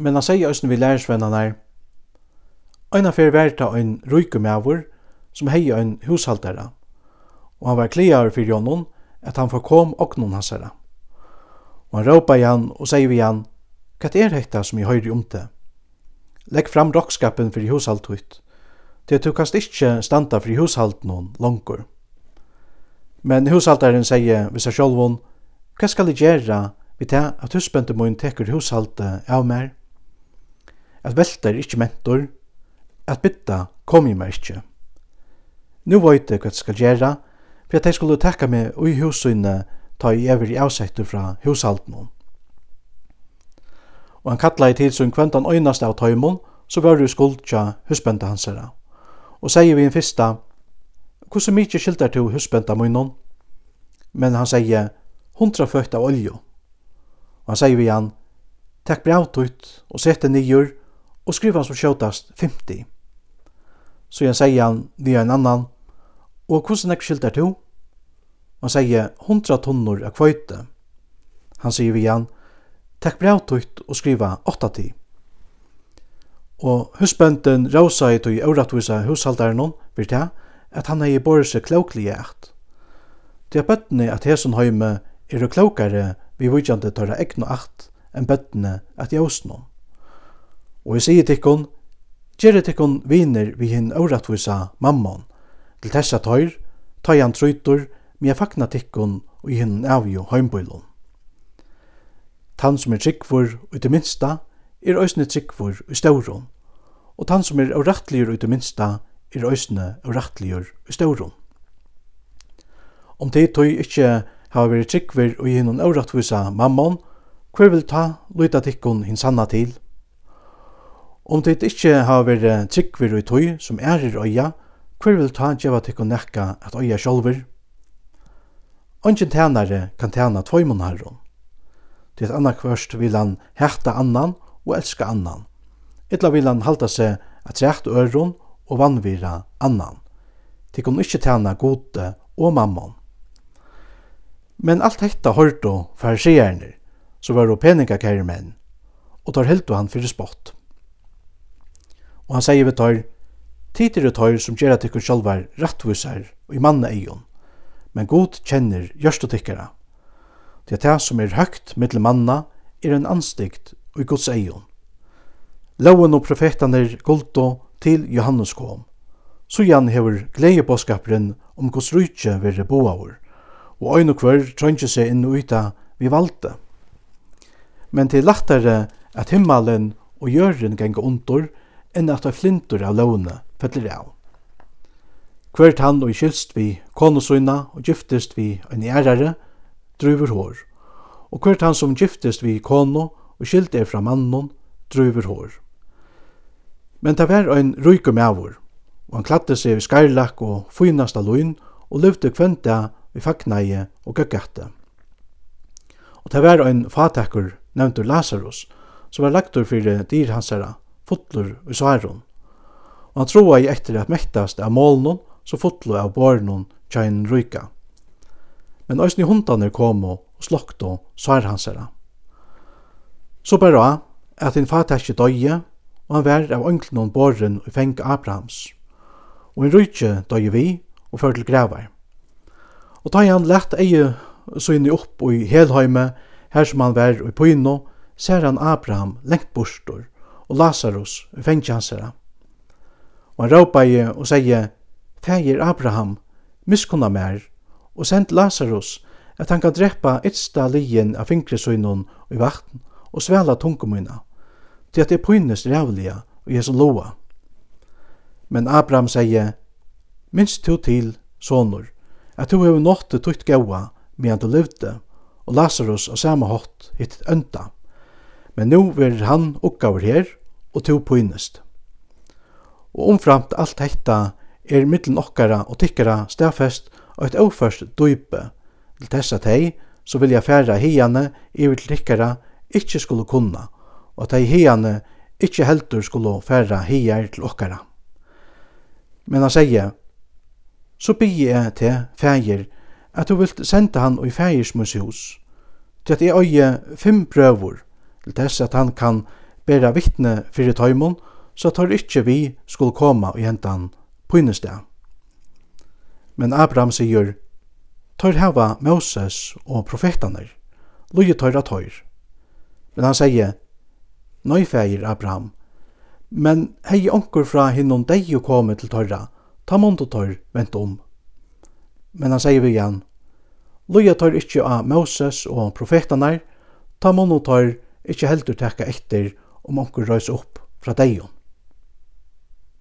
men han sier òsne vi lærersvennene er, Einar fyrir verta ein ruikumævur som hei ein hushaldara, og han var kliar fyrir honom at han forkom oknun hansara. Og han råpa i han og sier vi han, «Hva er hekta som i høyri om det? Legg fram rockskapen fyrir hushaldtuit, til du kast ikkje standa fyrir hushaldnun langur. Men hushaldaren sier vi seg sjolvun, Hva skal jeg gjera vi ta at husbøndemoen tekur hushaldet av mer? at velta er ikkje mentor, at bytta kom i meg ikkje. Nu veit eg hva jeg skal gjera, for at jeg skulle takka meg ui hussynet ta i evir i fra hushalten Og han kalla i tid som kventan øynast av tøymon, så var du skuld husbenda husbenta. Og sier vi en fyrsta, hvordan mykje skildar til husbenta munnen? Men han sier, hundra føkt av oljo. Og han sier vi han, takk bra avtutt og sette nyer og skriva som skjótast 50. Så jeg sier han vi en annan, og hvordan nek skilt er to? Han sier 100 tonner av kvøyte. Han sier vi han, takk brautut og skriva 80. Og husbønden rausa i tog auratvisa hushaldaren vil ta at han hei bor seg kloklig eit. Det er bøttene at hesson heime er klokare vi vujtjande tåra egnu akt enn bøttene at jøsnum. Og jeg sier tikkun, gjerri tikkun viner vi hinn åratvisa mammon, til tessa tøyr, tøyan trytur, men jeg fagna tikkun og hinn avjo heimboilun. Tann som er tryggvur ut i minsta, er òsne tryggvur i staurun, og tann som er avrattligur ut i minsta, er òsne avrattligur i staurun. Om det tøy ikkje hava veri tryggvur og hinn avratvisa mammon, hver vil ta lyta tikkun hinn sanna til, Om det ikkje har veri tryggvir og tøy som er i øya, hver vil ta djeva tikk og nekka at øya sjolver? Ongen tænare kan tæna tvøymon herron. Til et anna kvørst vil han hekta annan og elska annan. Etla vil han halda seg at rett øron og vannvira annan. Tikk kun ikkje tæna gode og mammon. Men alt hetta hørto farsierne, så var det peningakære menn, og tar heldu han fyrir spott og han sier vi tar, Tid er tar som gjer at ikkje sjálvar rattvisar og i manna eion, men god kjenner gjørst og tikkara. Det er det som er høgt mittel manna er en anstikt og i gods eion. Loven og profetan er guldo til Johannes kom. Så jan hever gleiebåskaperen om gods rujtje verre boavur, og øyne kvar trønge seg inn og uta vi valde. Men til lattare at himmelen og jøren ganga ondur, enn at ein flintur av låne fellir av. Hvert han og kylst vi konusyna og giftist vi en ærare, drøyver hår. Og hvert han som giftist vi kono og skilt er fra mannen, drøyver hår. Men det var ein røykum avur, og han klatte seg i skarlak og fynasta loin og løvde kventa i fagneie og gøggatte. Og det var ein fatakkur nevntur Lazarus, som var lagtur fyrir dyr hansara, fotler i særon. Og han troa i etter at mektast av målnon, så fotlo av barnon tjein ryka. Men òsni hundane komo og slokto sær hansera. Så bara at hinn fatakki døye, og han vær av ønklenon borren og feng Abrahams. Og hinn rykje døye vi og før til grevar. Og da han lett eie søgne opp i Helheime, her som han vær og i Pyno, ser han Abraham lengt bostor, og Lazarus, i hansara. Og han råpaði og segja, Fægir Abraham, miskunna mer, og send Lazarus, at han kan drepa ytsta lien av fingresunnen i vakten, og svela tungumina, til at det pynes rævliga og Jesu loa. Men Abraham segja, minst to til, sonur, at du hefur nått tutt gaua, medan du levde, og Lazarus og samme hatt hitt ønda. Men nu vil han oppgaver her, og to pynest. Og omframt alt hetta er mittlen okkara og tykkara stafest og et oførst dype til tessa tei så vilja færa hiane i vil tykkara ikkje skulle kunna og at tei hiane ikkje heldur skulle færa hiar til okkara. Men han sier, så bygger jeg til fægir at du vilt senda han i fægirsmus hus, til at jeg øye fem prøver til tess at han kan vera vittne fyrir tøymon, så tar ikkje vi skulle koma i hentan pynesdag. Men Abraham sier, tør hava Moses og profetaner, loje tar at høyr. Men han sier, nøy feir Abraham, men hei onkur fra hinnon deg jo komi til tørra, ta mond og tør vent om. Men han sier vi igjen, loje tar ikkje av Moses og profetaner, ta mond og tør ikkje heldur tekka etter om onkur røys opp fra deion.